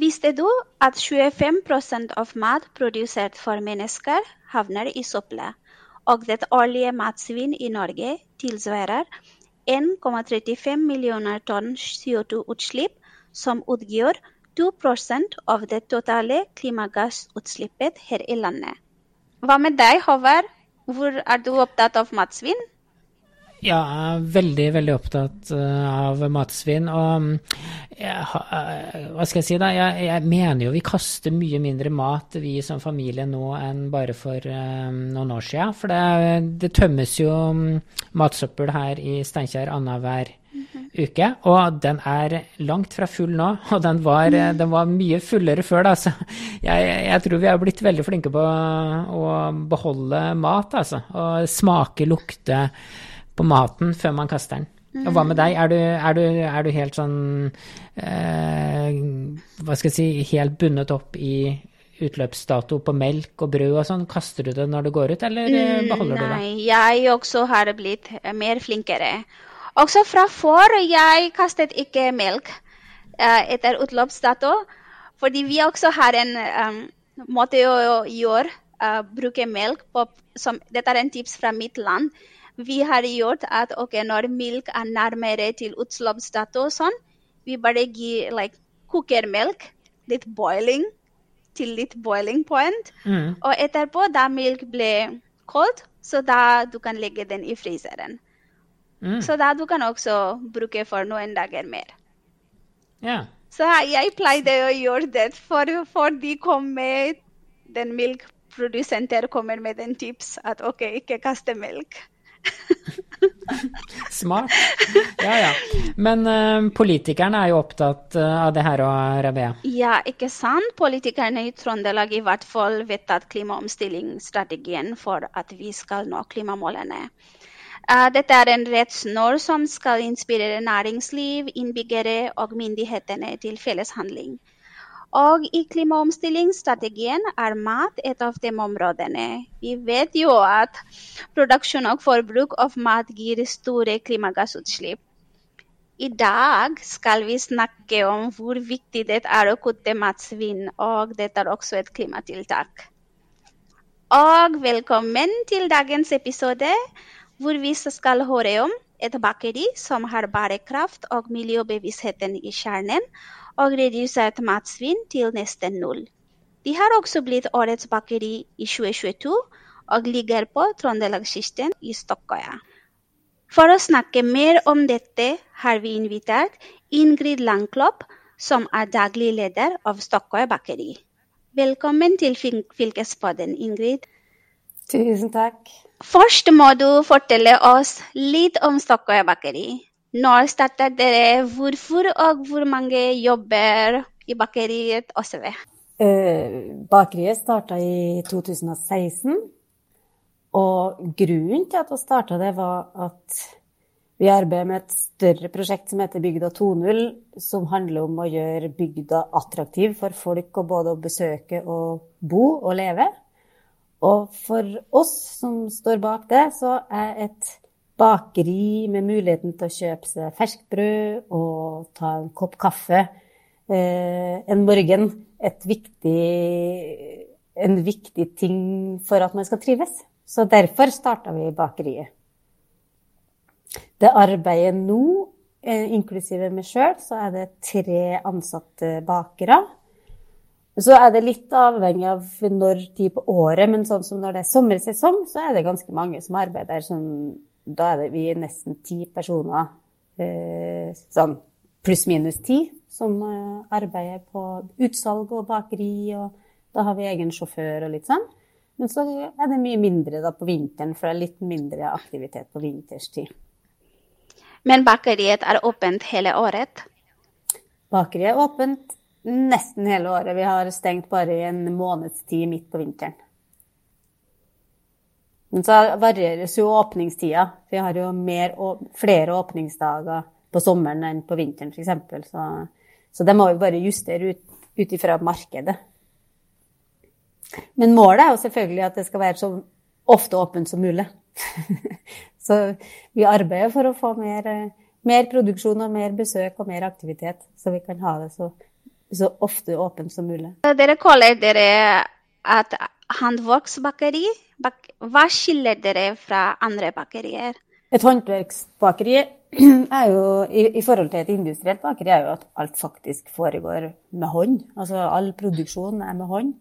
Visste du at 25 av mat produsert for mennesker havner i søpla, og det årlige matsvinn i Norge tilsvarer 1,35 millioner tonn CO2-utslipp, som utgjør 2 av det totale klimagassutslippet her i landet. Hva med deg, Håvard? Hvor er du opptatt av matsvinn? Ja, jeg er veldig, veldig opptatt eh, av matsvinn. Og mm, jeg, eh, hva skal jeg si, da? Jeg, jeg, mener jo vi kaster mye mindre mat, vi som familie, nå enn bare for um, noen år siden. For det, det tømmes jo um, matsøppel her i Steinkjer annenhver mm -hmm. uke. Og den er langt fra full nå, og den var, mm. den var mye fullere før. Da. Så jeg, jeg, tror vi er blitt veldig flinke på å beholde mat, altså. Og smake, lukte på maten før man kaster den. Og hva med deg? Er du, er du, er du helt sånn eh, Hva skal jeg si Helt bundet opp i utløpsdato på melk og brød og sånn? Kaster du det når du går ut, eller eh, mm, beholder Nei, du det? Nei, jeg også har blitt mer flinkere. Også fra før jeg kastet ikke melk eh, etter utløpsdato, fordi vi også har en um, måte å gjøre uh, bruke melk på som, Dette er en tips fra mitt land vi har gjort at okay, når melk er nærmere til utslippsdato, sånn, vi bare gir like, koker melk, litt boiling, til litt boiling point. Mm. Og etterpå, da melk ble kold, så da du kan legge den i fryseren. Mm. Så da du kan også bruke for noen dager mer. Yeah. Så jeg pleide å gjøre det, for, for de kom med den melkprodusenter kommer med den tips at OK, ikke kaste melk. Smart. Ja, ja. Men uh, politikerne er jo opptatt uh, av det her og Rabea? Ja, ikke sant. Politikerne i Trøndelag i hvert fall vedtatt klimaomstillingsstrategien for at vi skal nå klimamålene. Uh, dette er en rettsnorm som skal inspirere næringsliv, innbyggere og myndighetene til felles handling. Og i klimaomstillingsstrategien er mat et av de områdene. Vi vet jo at produksjon og forbruk av mat gir store klimagassutslipp. I dag skal vi snakke om hvor viktig det er å kutte matsvinn, og dette er også et klimatiltak. Og velkommen til dagens episode, hvor vi skal høre om et bakeri som har bærekraft og miljøbevisstheten i kjernen, og redusert matsvinn til nesten null. De har også blitt årets bakeri i 2022 og ligger på Trøndelagskysten i Stokkøya. For å snakke mer om dette har vi invitert Ingrid Langklopp, som er daglig leder av Stokkøya bakeri. Velkommen til Fylkespodden, Ingrid. Tusen takk. Først må du fortelle oss litt om Stokkøya bakeri. Når startet dere? Hvorfor og hvor mange jobber i bakeriet osv.? Eh, bakeriet starta i 2016. Og grunnen til at vi starta det, var at vi arbeider med et større prosjekt som heter Bygda 2.0, som handler om å gjøre bygda attraktiv for folk å både besøke og bo og leve. Og for oss som står bak det, så er et bakeri med muligheten til å kjøpe seg ferskt brød og ta en kopp kaffe eh, en morgen et viktig, en viktig ting for at man skal trives. Så derfor starta vi bakeriet. Det arbeidet nå, eh, inklusive meg sjøl, så er det tre ansatte bakere. Så er det litt avhengig av når tid på året, men sånn som når det er sommersesong, så er det ganske mange som arbeider som da er det vi nesten ti personer, eh, sånn pluss-minus ti, som eh, arbeider på utsalg og bakeri, og da har vi egen sjåfør og litt sånn. Men så er det mye mindre da på vinteren, for det er litt mindre aktivitet på vinterstid. Men bakeriet er åpent hele året? Bakeriet er åpent nesten hele året. Vi har stengt bare i en måneds tid midt på vinteren. Men så varieres jo åpningstida. Vi har jo mer, flere åpningsdager på sommeren enn på vinteren f.eks. Så, så det må vi bare justere ut, ut ifra markedet. Men målet er jo selvfølgelig at det skal være så ofte åpent som mulig. så vi arbeider for å få mer, mer, produksjon og mer besøk og mer aktivitet, så vi kan ha det så så ofte åpent som mulig. Dere kaller dere et håndverksbakeri. Hva skiller dere fra andre bakerier? Et håndverksbakeri er jo, i, i, forhold til et industrielt bakeri, er jo at alt faktisk foregår med hånd. Altså all produksjon er med hånd.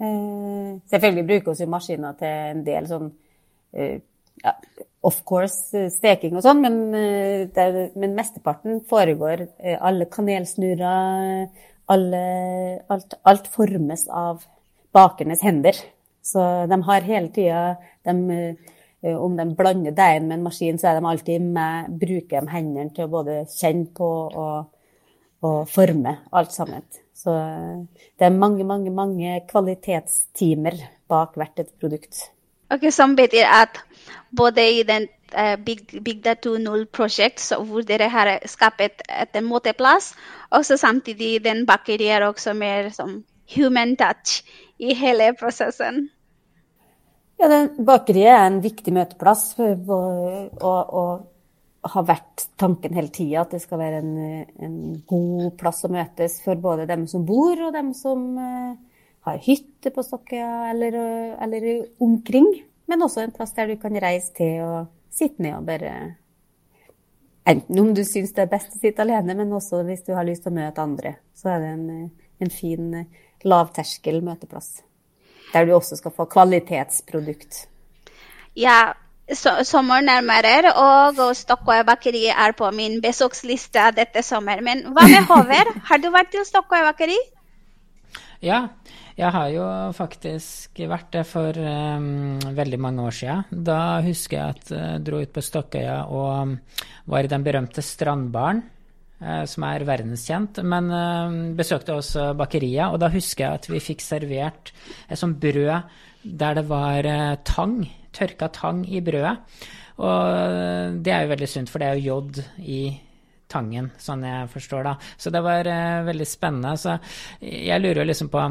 Eh, selvfølgelig bruker vi maskiner til en del sånn eh, ja, of course eh, steking og sånn, men, eh, men, mesteparten foregår eh, Alle kanelsnurrer, alt, alt formes av bakernes hender. Så de har hele tida Eh, om de blander deigen med en maskin, så er de alltid med, bruker de hendene til å både kjenne på og, og forme alt sammen. Så eh, det er mange, mange, mange kvalitetstimer bak hvert et produkt. Ok, Som betyr at både i den uh, Big, Data 2.0 prosjekt, hvor dere har skapt et måteplass, og samtidig den bakeriet også mer som human touch i hele prosessen. Ja, Bakeriet er en viktig møteplass og, og har vært tanken hele tida at det skal være en, en, god plass å møtes for både dem som bor og dem som uh, har hytte på Stokkøya eller, eller, omkring. Men også en plass der du kan reise til og sitte ned og bare Enten om du syns det er best å sitte alene, men også hvis du har lyst til å møte andre. Så er det en, en fin lavterskel møteplass der du også skal få kvalitetsprodukt. Ja, so sommer nærmere, og Stokkøy bakeri er på min besøksliste dette sommer. Men hva med Håver? Har du vært til Stokkøy bakeri? Ja, jeg har jo faktisk vært det for um, veldig mange år siden. Da husker jeg at jeg uh, dro ut på Stokkøya og var i den berømte strandbaren. Eh, som er verdenskjent, men eh, besøkte også bakeriet. Og da husker jeg at vi fikk servert et sånt brød der det var eh, tang, tørka tang i brødet. Og det er jo veldig sunt, for det er jo jod i tangen, sånn jeg forstår da. Så det var veldig spennende. Så jeg lurer jo liksom på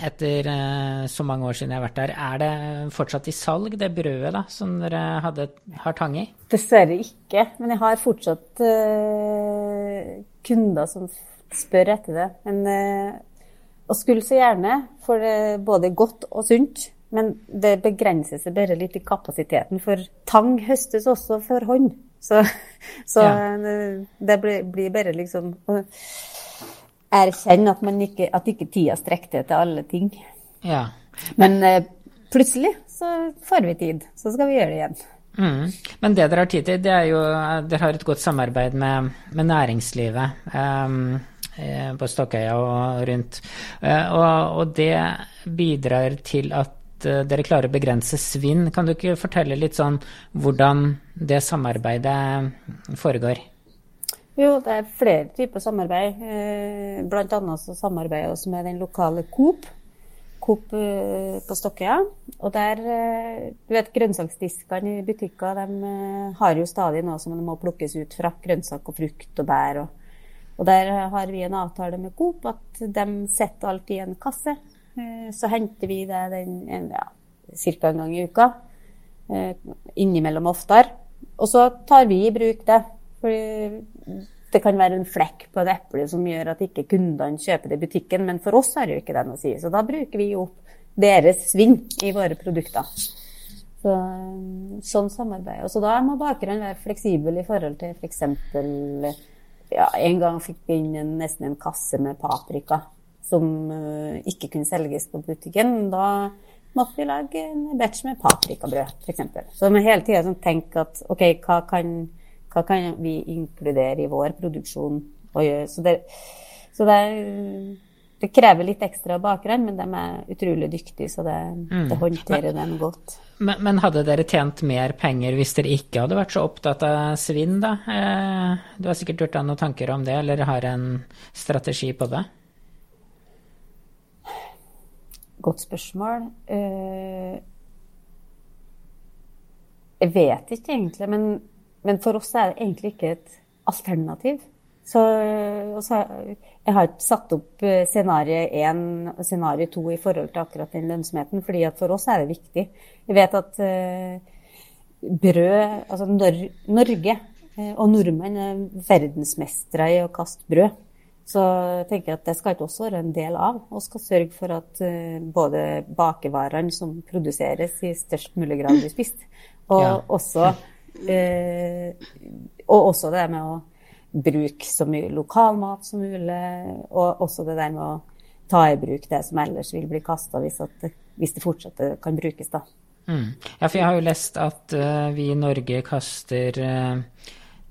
etter uh, så mange år siden jeg har vært der, er det fortsatt i salg, det brødet da, som dere hadde, har tang i? Dessverre ikke, men jeg har fortsatt uh, kunder som spør etter det. Men, uh, og skulle så gjerne, for det er både godt og sunt. Men det begrenser seg bare litt i kapasiteten, for tang høstes også for hånd. Så, så ja. det, det blir, blir bare liksom erkjenne at, ikke, at ikke tida strekker til til alle ting. Ja. Men eh, plutselig så får vi tid, så skal vi gjøre det igjen. Mm. Men det dere har tid til, det er jo Dere har et godt samarbeid med, med næringslivet um, på Stokkøya og rundt. Uh, og, og, det bidrar til at dere klarer å begrense svinn. Kan du ikke fortelle litt sånn hvordan det samarbeidet foregår? Jo, det er flere typer samarbeid. Eh, blant annet så samarbeider vi med den lokale Coop. Coop eh, på Stokkøya. Og der eh, Du vet grønnsaksdiskene i butikker de har jo stadig noe som må plukkes ut fra. Grønnsak og frukt og bær. Og, og der har vi en avtale med Coop at de setter alt i en kasse. Så henter vi det den, ja, ca. en gang i uka. Innimellom oftere. Og så tar vi i bruk det. Fordi det kan være en flekk på et eple som gjør at ikke kundene kjøper det i butikken, men for oss har jo ikke det noe å si. Så da bruker vi opp deres svinn i våre produkter. Så, sånn samarbeid. Og så da må bakeren være fleksibel i forhold til f.eks. For ja, en gang fikk vi inn en, nesten en kasse med paprika som uh, ikke kunne selges på butikken. Da måtte vi lage en batch med paprikabrød, f.eks. Så vi må hele tida sånn tenke at OK, hva kan hva kan vi inkludere i vår produksjon? Så, det, så det, det, krever litt ekstra bakgrunn, men de er utrolig dyktige, så det, mm. det håndterer dem godt. Men, men, hadde dere tjent mer penger hvis dere ikke hadde vært så opptatt av svinn, da? Eh, du har sikkert gjort deg noen tanker om det, eller har en strategi på det? Godt spørsmål. Eh, jeg vet ikke egentlig, men men for oss er det egentlig ikke et alternativ. Så, så jeg har ikke satt opp eh, scenario 1 og scenario 2 i forhold til akkurat den lønnsomheten, fordi for oss er det viktig. Vi vet at uh, brød Altså Nor Norge uh, og nordmenn er verdensmestere i å kaste brød. Så jeg tenker at det skal ikke også være en del av. Og skal sørge for at uh, både bakevarene som produseres, i størst mulig grad blir spist. Og, ja. også, og også det med å bruke så mye lokalmat som mulig. Og også det der med å ta i bruk det som ellers vil bli kasta hvis, hvis, det fortsatt kan brukes. da. Mm. Ja, for jeg har jo lest at uh, vi i Norge kaster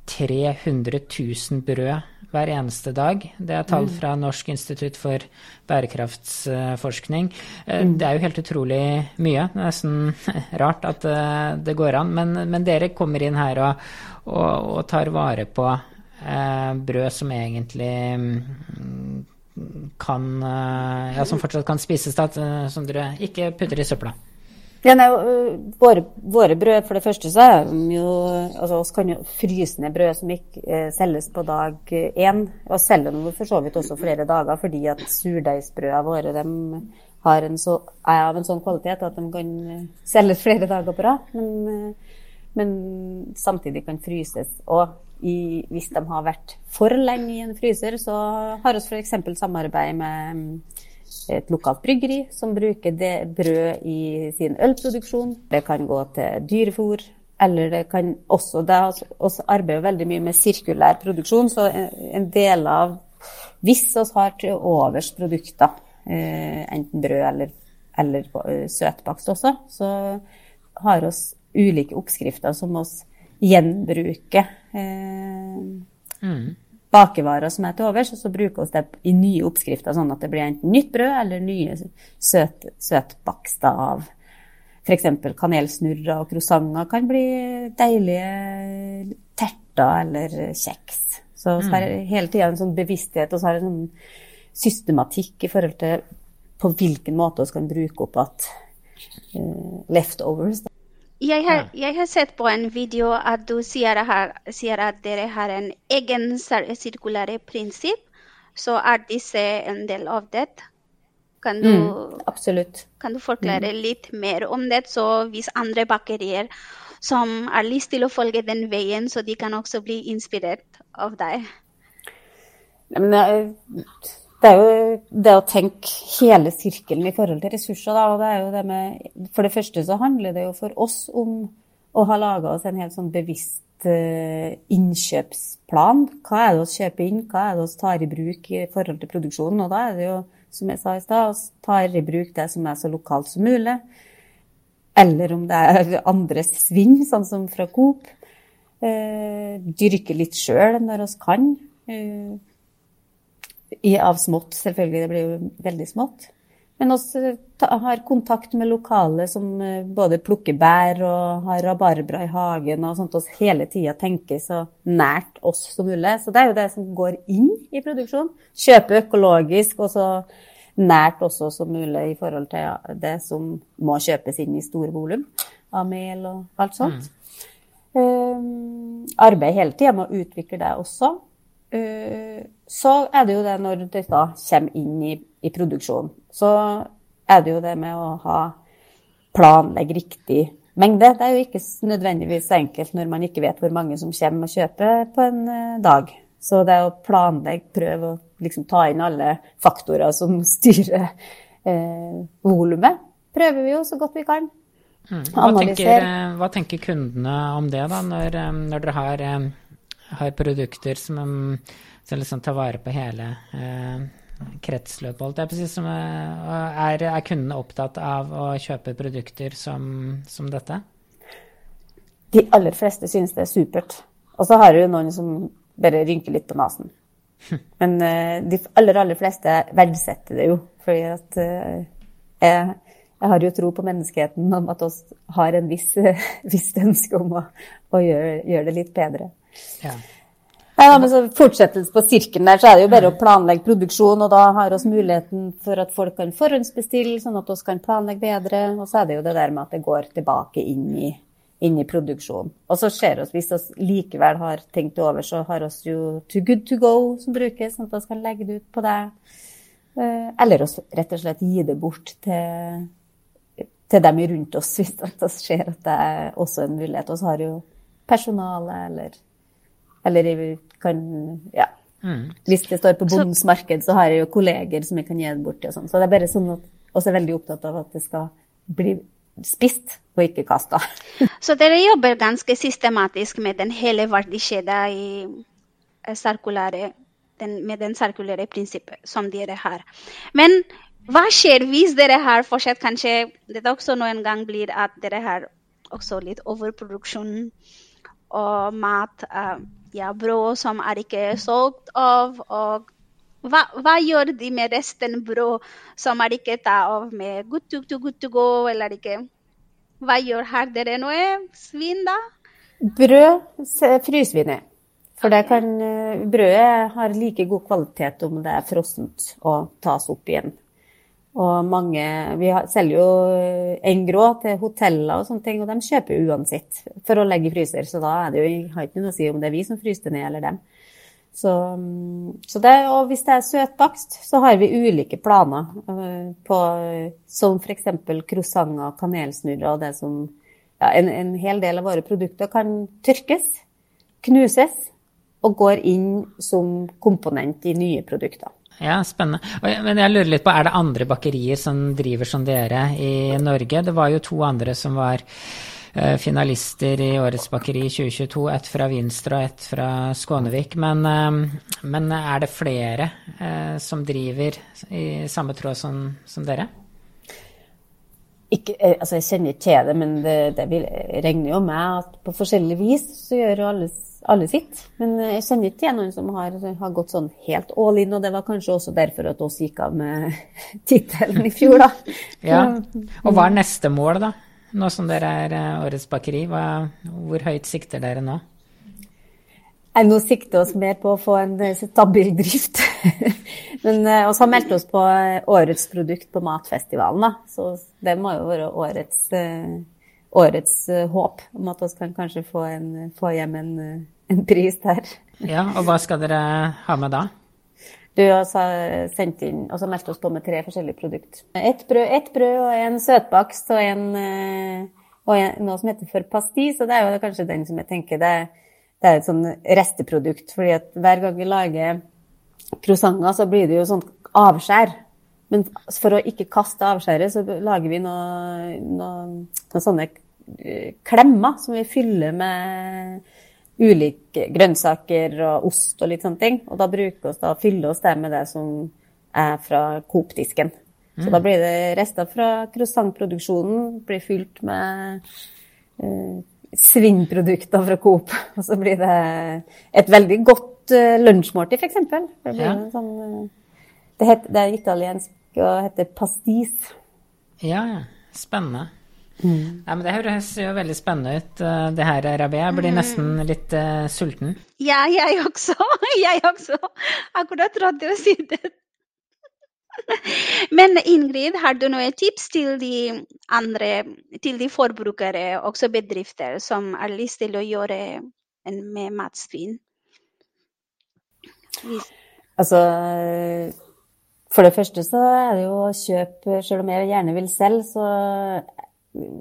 300 000 brød hver eneste dag. Det er tall mm. fra Norsk institutt for bærekraftsforskning. Eh, mm. Det er jo helt utrolig mye. Det er nesten rart at eh, det går an. Men, men dere kommer inn her og, og, og tar vare på eh, brød som egentlig mm, kan Ja, som fortsatt kan spises, da, som dere ikke putter i søpla. Ja, nei, våre, våre, brød, for det første, så er de jo Altså, oss kan jo fryse ned brød som ikke eh, selges på dag én. Og selger dem for så vidt også flere dager, fordi at surdeigsbrødene våre de har en så, er av en sånn kvalitet at de kan selges flere dager på rad. Men, men samtidig kan fryses. Og i, hvis de har vært for lenge i en fryser, så har vi f.eks. samarbeid med et lokalt bryggeri som bruker det brød i sin ølproduksjon. Det kan gå til dyrefôr, eller det kan også Det også arbeider veldig mye med sirkulær produksjon, så en del av Hvis vi har til overs produkter, eh, enten brød eller, eller eh, søtbakst også, så har vi ulike oppskrifter som vi gjenbruker. Eh, mm bakevarer som er til overs, og så bruker vi det i nye oppskrifter, sånn at det blir enten nytt brød eller nye søt, søtbakster av f.eks. kanelsnurrer og croissanter kan bli deilige terter eller kjeks. Så vi har mm. hele tida en sånn bevissthet og så har en sånn systematikk i forhold til på hvilken måte vi kan bruke opp igjen uh, leftovers. Da. Jeg har, jeg har, sett på en video at du sier, her, sier at dere har en egen sirkulære prinsipp. Så er disse en del av det? Kan du, mm, absolutt. Kan du forklare mm. litt mer om det, så hvis andre bakerier som har lyst til å følge den veien, så de kan også bli inspirert av deg? Nei, men jeg, det er jo det å tenke hele sirkelen i forhold til ressurser. Da, og det er jo det med, For det første så handler det jo for oss om å ha laga oss en helt sånn bevisst uh, innkjøpsplan. Hva er det vi kjøper inn, hva er det vi tar i bruk i forhold til produksjonen. Og da er det jo, som jeg sa i stad, vi tar i bruk det som er så lokalt som mulig. Eller om det er andres svinn, sånn som fra Coop. Uh, dyrke litt sjøl når vi kan. I, av smått, selvfølgelig. Det blir jo veldig smått. Men også har kontakt med lokale som eh, både plukker bær og har rabarbra i hagen, og sånt, og hele tida tenker så nært oss som mulig. Så det er jo det som går inn i produksjon. Kjøpe økologisk, og så nært også som mulig i forhold til det som må kjøpes inn i store volum av mel og alt sånt. Mm. Um, arbeid hele tida med å utvikle det også. Uh, så er det jo det når dette kommer inn i, i produksjon. Så er det jo det med å ha planlegge riktig mengde. Det er jo ikke nødvendigvis enkelt når man ikke vet hvor mange som kommer og kjøper på en eh, dag. Så det er å planlegge, prøve å liksom ta inn alle faktorer som styrer eh, volumet, prøver vi jo så godt vi kan. Mm. Hva, tenker, eh, hva, tenker, kundene om det, da, når, eh, når dere har, har produkter som som liksom tar vare på hele eh, kretsløpet, holdt jeg på å si. Som er, er kundene opptatt av å kjøpe produkter som, som dette? De aller fleste synes det er supert. Og så har du noen som bare rynker litt på nesen. Men uh, de aller, aller fleste verdsetter det jo. Fordi at uh, jeg, jeg, har jo tro på menneskeheten om at vi har en viss, visst ønske om å, å gjøre, gjøre, det litt bedre. Ja. Ja, men så Fortsettelse på sirkelen der, så er det jo bare å planlegge produksjon. Og da har vi muligheten for at folk kan forhåndsbestille, sånn at vi kan planlegge bedre. Og så er det jo det der med at det går tilbake inn i, inn i produksjon. Og så ser vi, hvis vi likevel har tenkt over, så har vi jo Too Good To Go som brukes, sånn at vi kan legge det ut på det. Eh, eller også rett og slett gi det bort til, til dem rundt oss, hvis vi ser at det er også en mulighet. Og så har jo personale eller eller kan ja, Mm. Hvis det står på bondens marked, så har jeg jo kolleger som jeg kan gi det bort til. Og sånn. Så det er bare sånn at også er veldig opptatt av at det skal bli spist og ikke kasta. så dere jobber ganske systematisk med den hele verdikjeden i eh, sirkulære, den, med den sirkulære prinsippet som dere har. Men hva skjer hvis dere har fortsatt kanskje det også noen gang blir at dere har også litt overproduksjon og mat? Uh, ja, brød som er ikke solgt av. Og hva, hva, gjør de med resten brød som er ikke tatt av med good to, to, good to go, eller ikke? Hva gjør Har dere noe svin, da? Brød fryser vi ned. For det kan, eh, brødet har like god kvalitet om det er frossent og tas opp igjen. Og mange Vi selger jo engrå til hoteller og sånne ting, og de kjøper uansett for å legge i fryser. Så da er det jo, har ikke noe å si om det er vi som fryser ned, eller dem. Så, så det, og hvis det er søtbakst, så har vi ulike planer uh, på som f.eks. croissanter, kanelsnurrer og det som ja, en, en hel del av våre produkter kan tørkes, knuses og går inn som komponent i nye produkter. Ja, spennende. Men jeg lurer litt på, er det andre bakerier som driver som dere i Norge? Det var jo to andre som var eh, finalister i Årets bakeri 2022. Ett fra Vinstra og ett fra Skånevik. Men, eh, men, er det flere eh, som driver i samme tråd som, som dere? Ikke, altså jeg kjenner ikke til det, men det, det regner jo med at på forskjellig vis så gjør jo alle alle sitt. Men eh, jeg kjenner ikke til noen som har, har, gått sånn helt all in, og det var kanskje også derfor at oss gikk av med tittelen i fjor, da. ja. Og hva er neste mål, da? Nå som dere er eh, Årets bakeri, hva, hvor høyt sikter dere nå? Jeg nå sikter oss mer på å få en eh, stabil drift. Men vi har meldt oss på årets produkt på Matfestivalen, da. Så det må jo være årets årets uh, håp om at vi kan kanskje få, en, få hjem en, uh, en, pris der. Ja, og hva skal dere ha med da? Du har sendt inn, og så meldt oss på med tre forskjellige produkter. Ett brød, et brød og en søtbakst og, en, uh, og en, noe som heter for pastis. Og det er jo kanskje den som jeg tenker det, det er et sånn resteprodukt. fordi at hver gang vi lager croissanter, så blir det jo sånn avskjær. Men for å ikke kaste avskjæret, så lager vi noen noe, sånne eh, klemmer som vi fyller med ulike grønnsaker og ost og litt sånne ting. Og da bruker vi da, fyller oss det med det som er fra Coop-disken. Så mm. da blir det rester fra croissantproduksjonen blir fylt med uh, svinnprodukter fra Coop. Og så blir det et veldig godt uh, lunsjmåltid, f.eks. Det, ja. sånn, uh, det, det er italiensk og heter pastis. Ja. Spennende. Mm. Ja, men Det høres jo veldig spennende ut, eh, det her, Rabia. Jeg blir mm. nesten litt uh, sulten. Ja, jeg også. Jeg også. Akkurat trodde å si det. Men Ingrid, har du noen tips til de andre, til de forbrukere, også bedrifter, som har lyst til å gjøre en med matsvinn? Altså for det første så er det jo å kjøpe Selv om jeg gjerne vil selv, så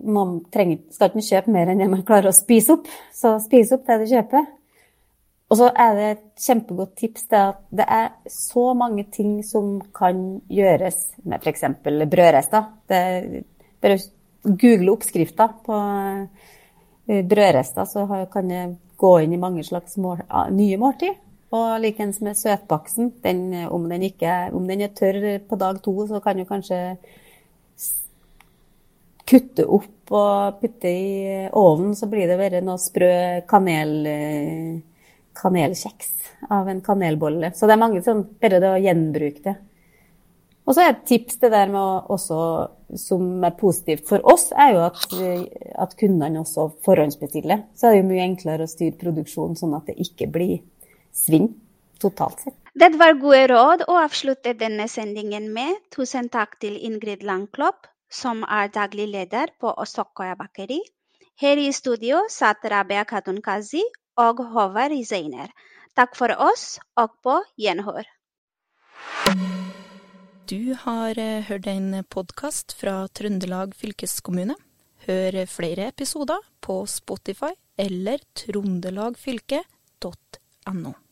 man trenger, skal ikke kjøpe mer enn det man klarer å spise opp. Så spis opp det du kjøper. Og så er det et kjempegodt tips det at det er så mange ting som kan gjøres med f.eks. brødrester. Det, bare google oppskrifter på eh, brødrester, så kan jeg gå inn i mange slags mål, nye måltid. Og likeens med søtbaksten. Om, om, den er tørr på dag to, så kan du kanskje kutte opp og putte i ovnen, så blir det bare noe sprø kanel, kanelkjeks av en kanelbolle. Så det er mange sånn Bare det å gjenbruke det. Og så er et tips det der med også, som er positivt for oss, er jo at, at kundene også forhåndsbestiller. Så er det jo mye enklere å styre produksjonen sånn at det ikke blir svinn totalt sett. Det var gode råd å avslutte denne sendingen med. Tusen takk til Ingrid Langklopp, som er daglig leder på Osokoya bakeri. Her i studio satt Rabea Khatun Kazi og Håvard Zeiner. Takk for oss, og på gjenhør. Du har eh, hørt en podkast fra Trøndelag fylkeskommune. Hør flere episoder på Spotify eller trondelagfylket.no.